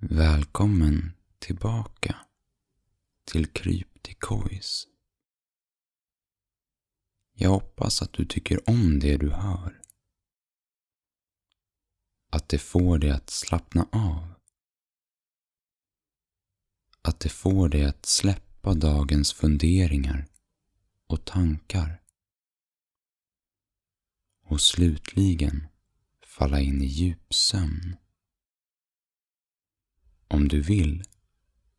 Välkommen tillbaka till Kryptikois. Jag hoppas att du tycker om det du hör. Att det får dig att slappna av. Att det får dig att släppa dagens funderingar och tankar. Och slutligen falla in i djup sömn. Om du vill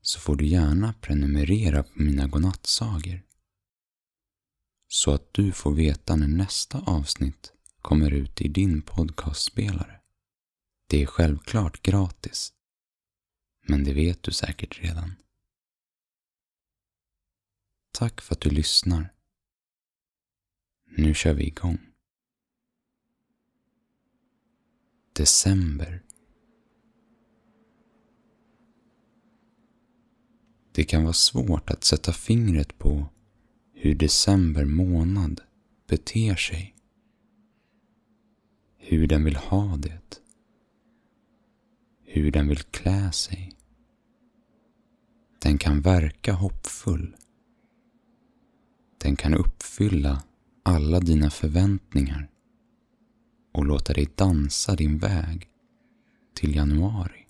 så får du gärna prenumerera på mina godnattsagor så att du får veta när nästa avsnitt kommer ut i din podcastspelare. Det är självklart gratis, men det vet du säkert redan. Tack för att du lyssnar. Nu kör vi igång. December Det kan vara svårt att sätta fingret på hur december månad beter sig. Hur den vill ha det. Hur den vill klä sig. Den kan verka hoppfull. Den kan uppfylla alla dina förväntningar och låta dig dansa din väg till januari.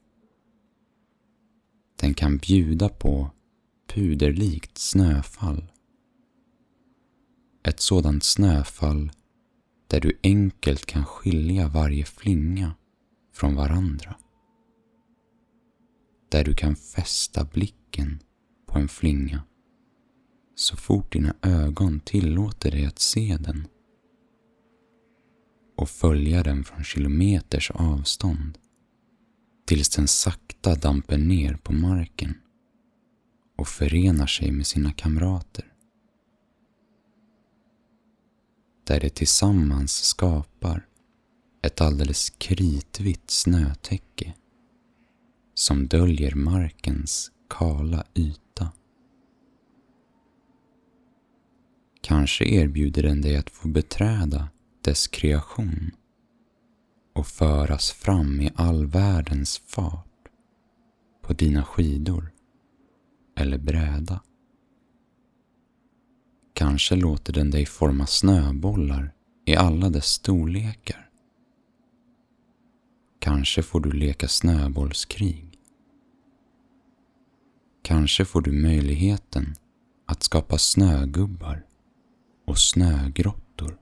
Den kan bjuda på puderlikt snöfall. Ett sådant snöfall där du enkelt kan skilja varje flinga från varandra. Där du kan fästa blicken på en flinga så fort dina ögon tillåter dig att se den och följa den från kilometers avstånd tills den sakta damper ner på marken och förenar sig med sina kamrater. Där de tillsammans skapar ett alldeles kritvitt snötäcke som döljer markens kala yta. Kanske erbjuder den dig att få beträda dess kreation och föras fram i all världens fart på dina skidor eller bräda. Kanske låter den dig forma snöbollar i alla dess storlekar. Kanske får du leka snöbollskrig. Kanske får du möjligheten att skapa snögubbar och snögrottor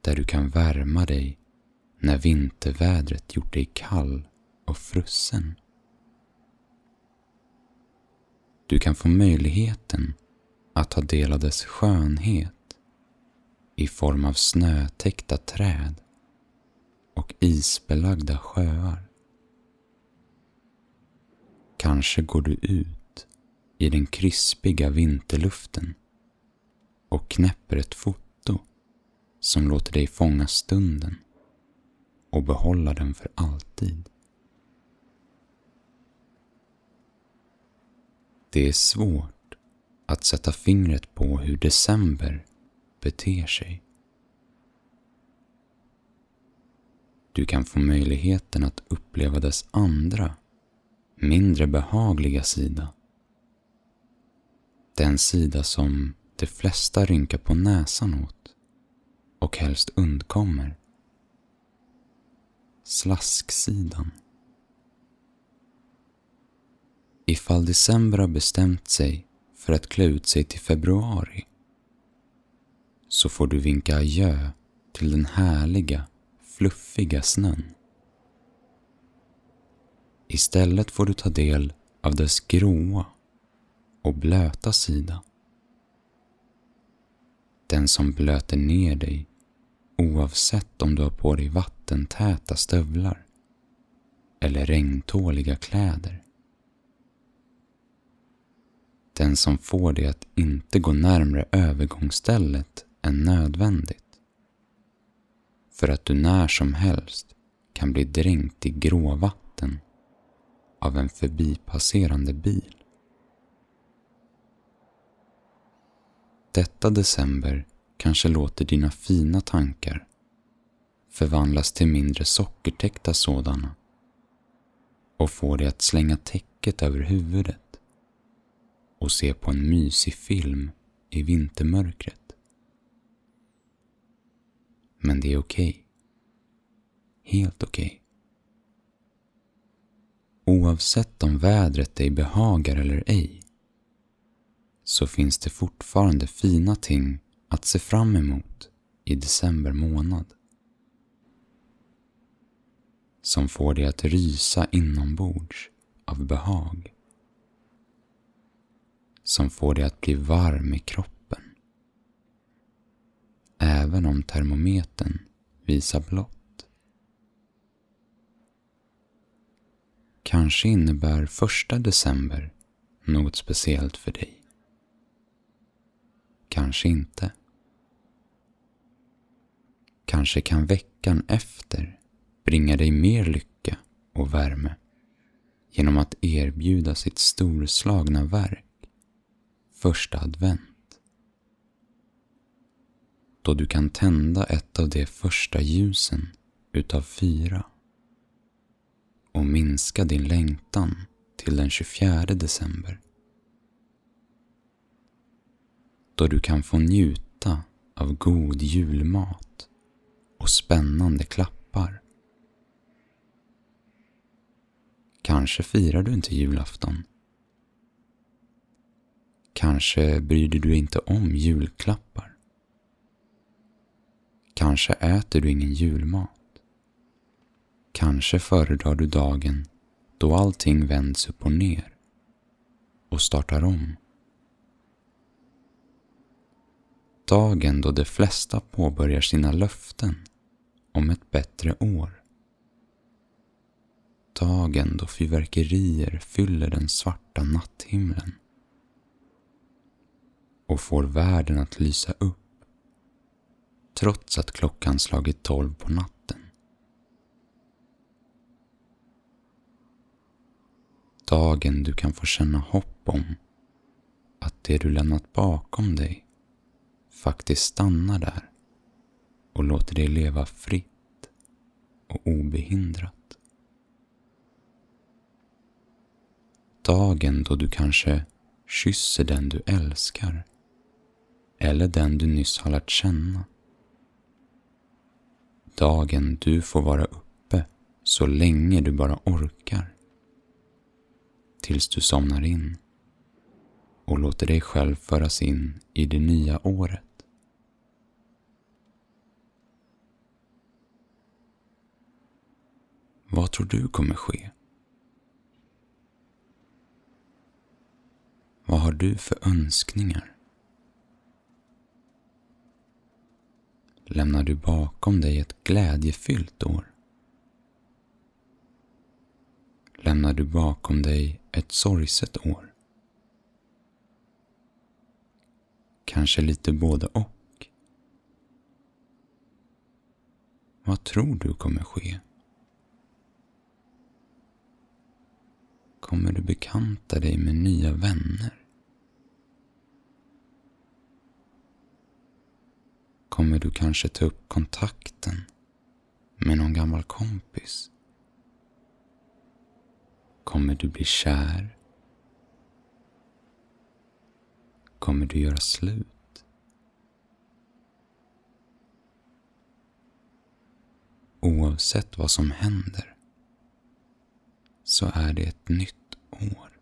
där du kan värma dig när vintervädret gjort dig kall och frusen. Du kan få möjligheten att ta del av dess skönhet i form av snötäckta träd och isbelagda sjöar. Kanske går du ut i den krispiga vinterluften och knäpper ett foto som låter dig fånga stunden och behålla den för alltid. Det är svårt att sätta fingret på hur december beter sig. Du kan få möjligheten att uppleva dess andra, mindre behagliga sida. Den sida som de flesta rynkar på näsan åt och helst undkommer. Slasksidan. Ifall december har bestämt sig för att klä ut sig till februari så får du vinka adjö till den härliga, fluffiga snön. Istället får du ta del av dess gråa och blöta sida. Den som blöter ner dig oavsett om du har på dig vattentäta stövlar eller regntåliga kläder. Den som får dig att inte gå närmre övergångsstället än nödvändigt. För att du när som helst kan bli dränkt i gråvatten av en förbipasserande bil. Detta december kanske låter dina fina tankar förvandlas till mindre sockertäckta sådana och får dig att slänga täcket över huvudet och se på en mysig film i vintermörkret. Men det är okej. Okay. Helt okej. Okay. Oavsett om vädret dig behagar eller ej så finns det fortfarande fina ting att se fram emot i december månad. Som får dig att rysa inombords av behag. Som får dig att bli varm i kroppen. Även om termometern visar blått. Kanske innebär första december något speciellt för dig. Kanske inte. Kanske kan veckan efter bringa dig mer lycka och värme genom att erbjuda sitt storslagna verk första advent. Då du kan tända ett av de första ljusen utav fyra och minska din längtan till den 24 december. Då du kan få njuta av god julmat och spännande klappar. Kanske firar du inte julafton. Kanske bryr du dig inte om julklappar. Kanske äter du ingen julmat. Kanske föredrar du dagen då allting vänds upp och ner och startar om. Dagen då de flesta påbörjar sina löften om ett bättre år. Dagen då fyrverkerier fyller den svarta natthimlen och får världen att lysa upp trots att klockan slagit tolv på natten. Dagen du kan få känna hopp om att det du lämnat bakom dig faktiskt stannar där och låter dig leva fritt och obehindrat. Dagen då du kanske kysser den du älskar eller den du nyss har lärt känna. Dagen du får vara uppe så länge du bara orkar. Tills du somnar in och låter dig själv föras in i det nya året. Vad tror du kommer ske? Vad har du för önskningar? Lämnar du bakom dig ett glädjefyllt år? Lämnar du bakom dig ett sorgset år? Kanske lite både och? Vad tror du kommer ske? kommer du bekanta dig med nya vänner. Kommer du kanske ta upp kontakten med någon gammal kompis? Kommer du bli kär? Kommer du göra slut? Oavsett vad som händer så är det ett nytt år.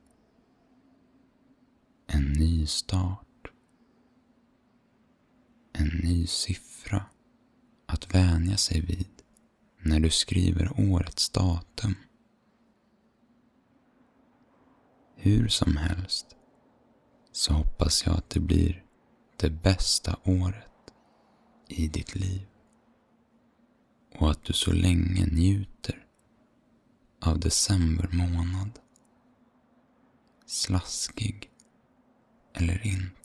En ny start. En ny siffra att vänja sig vid när du skriver årets datum. Hur som helst så hoppas jag att det blir det bästa året i ditt liv och att du så länge njuter av december månad. Slaskig eller inte.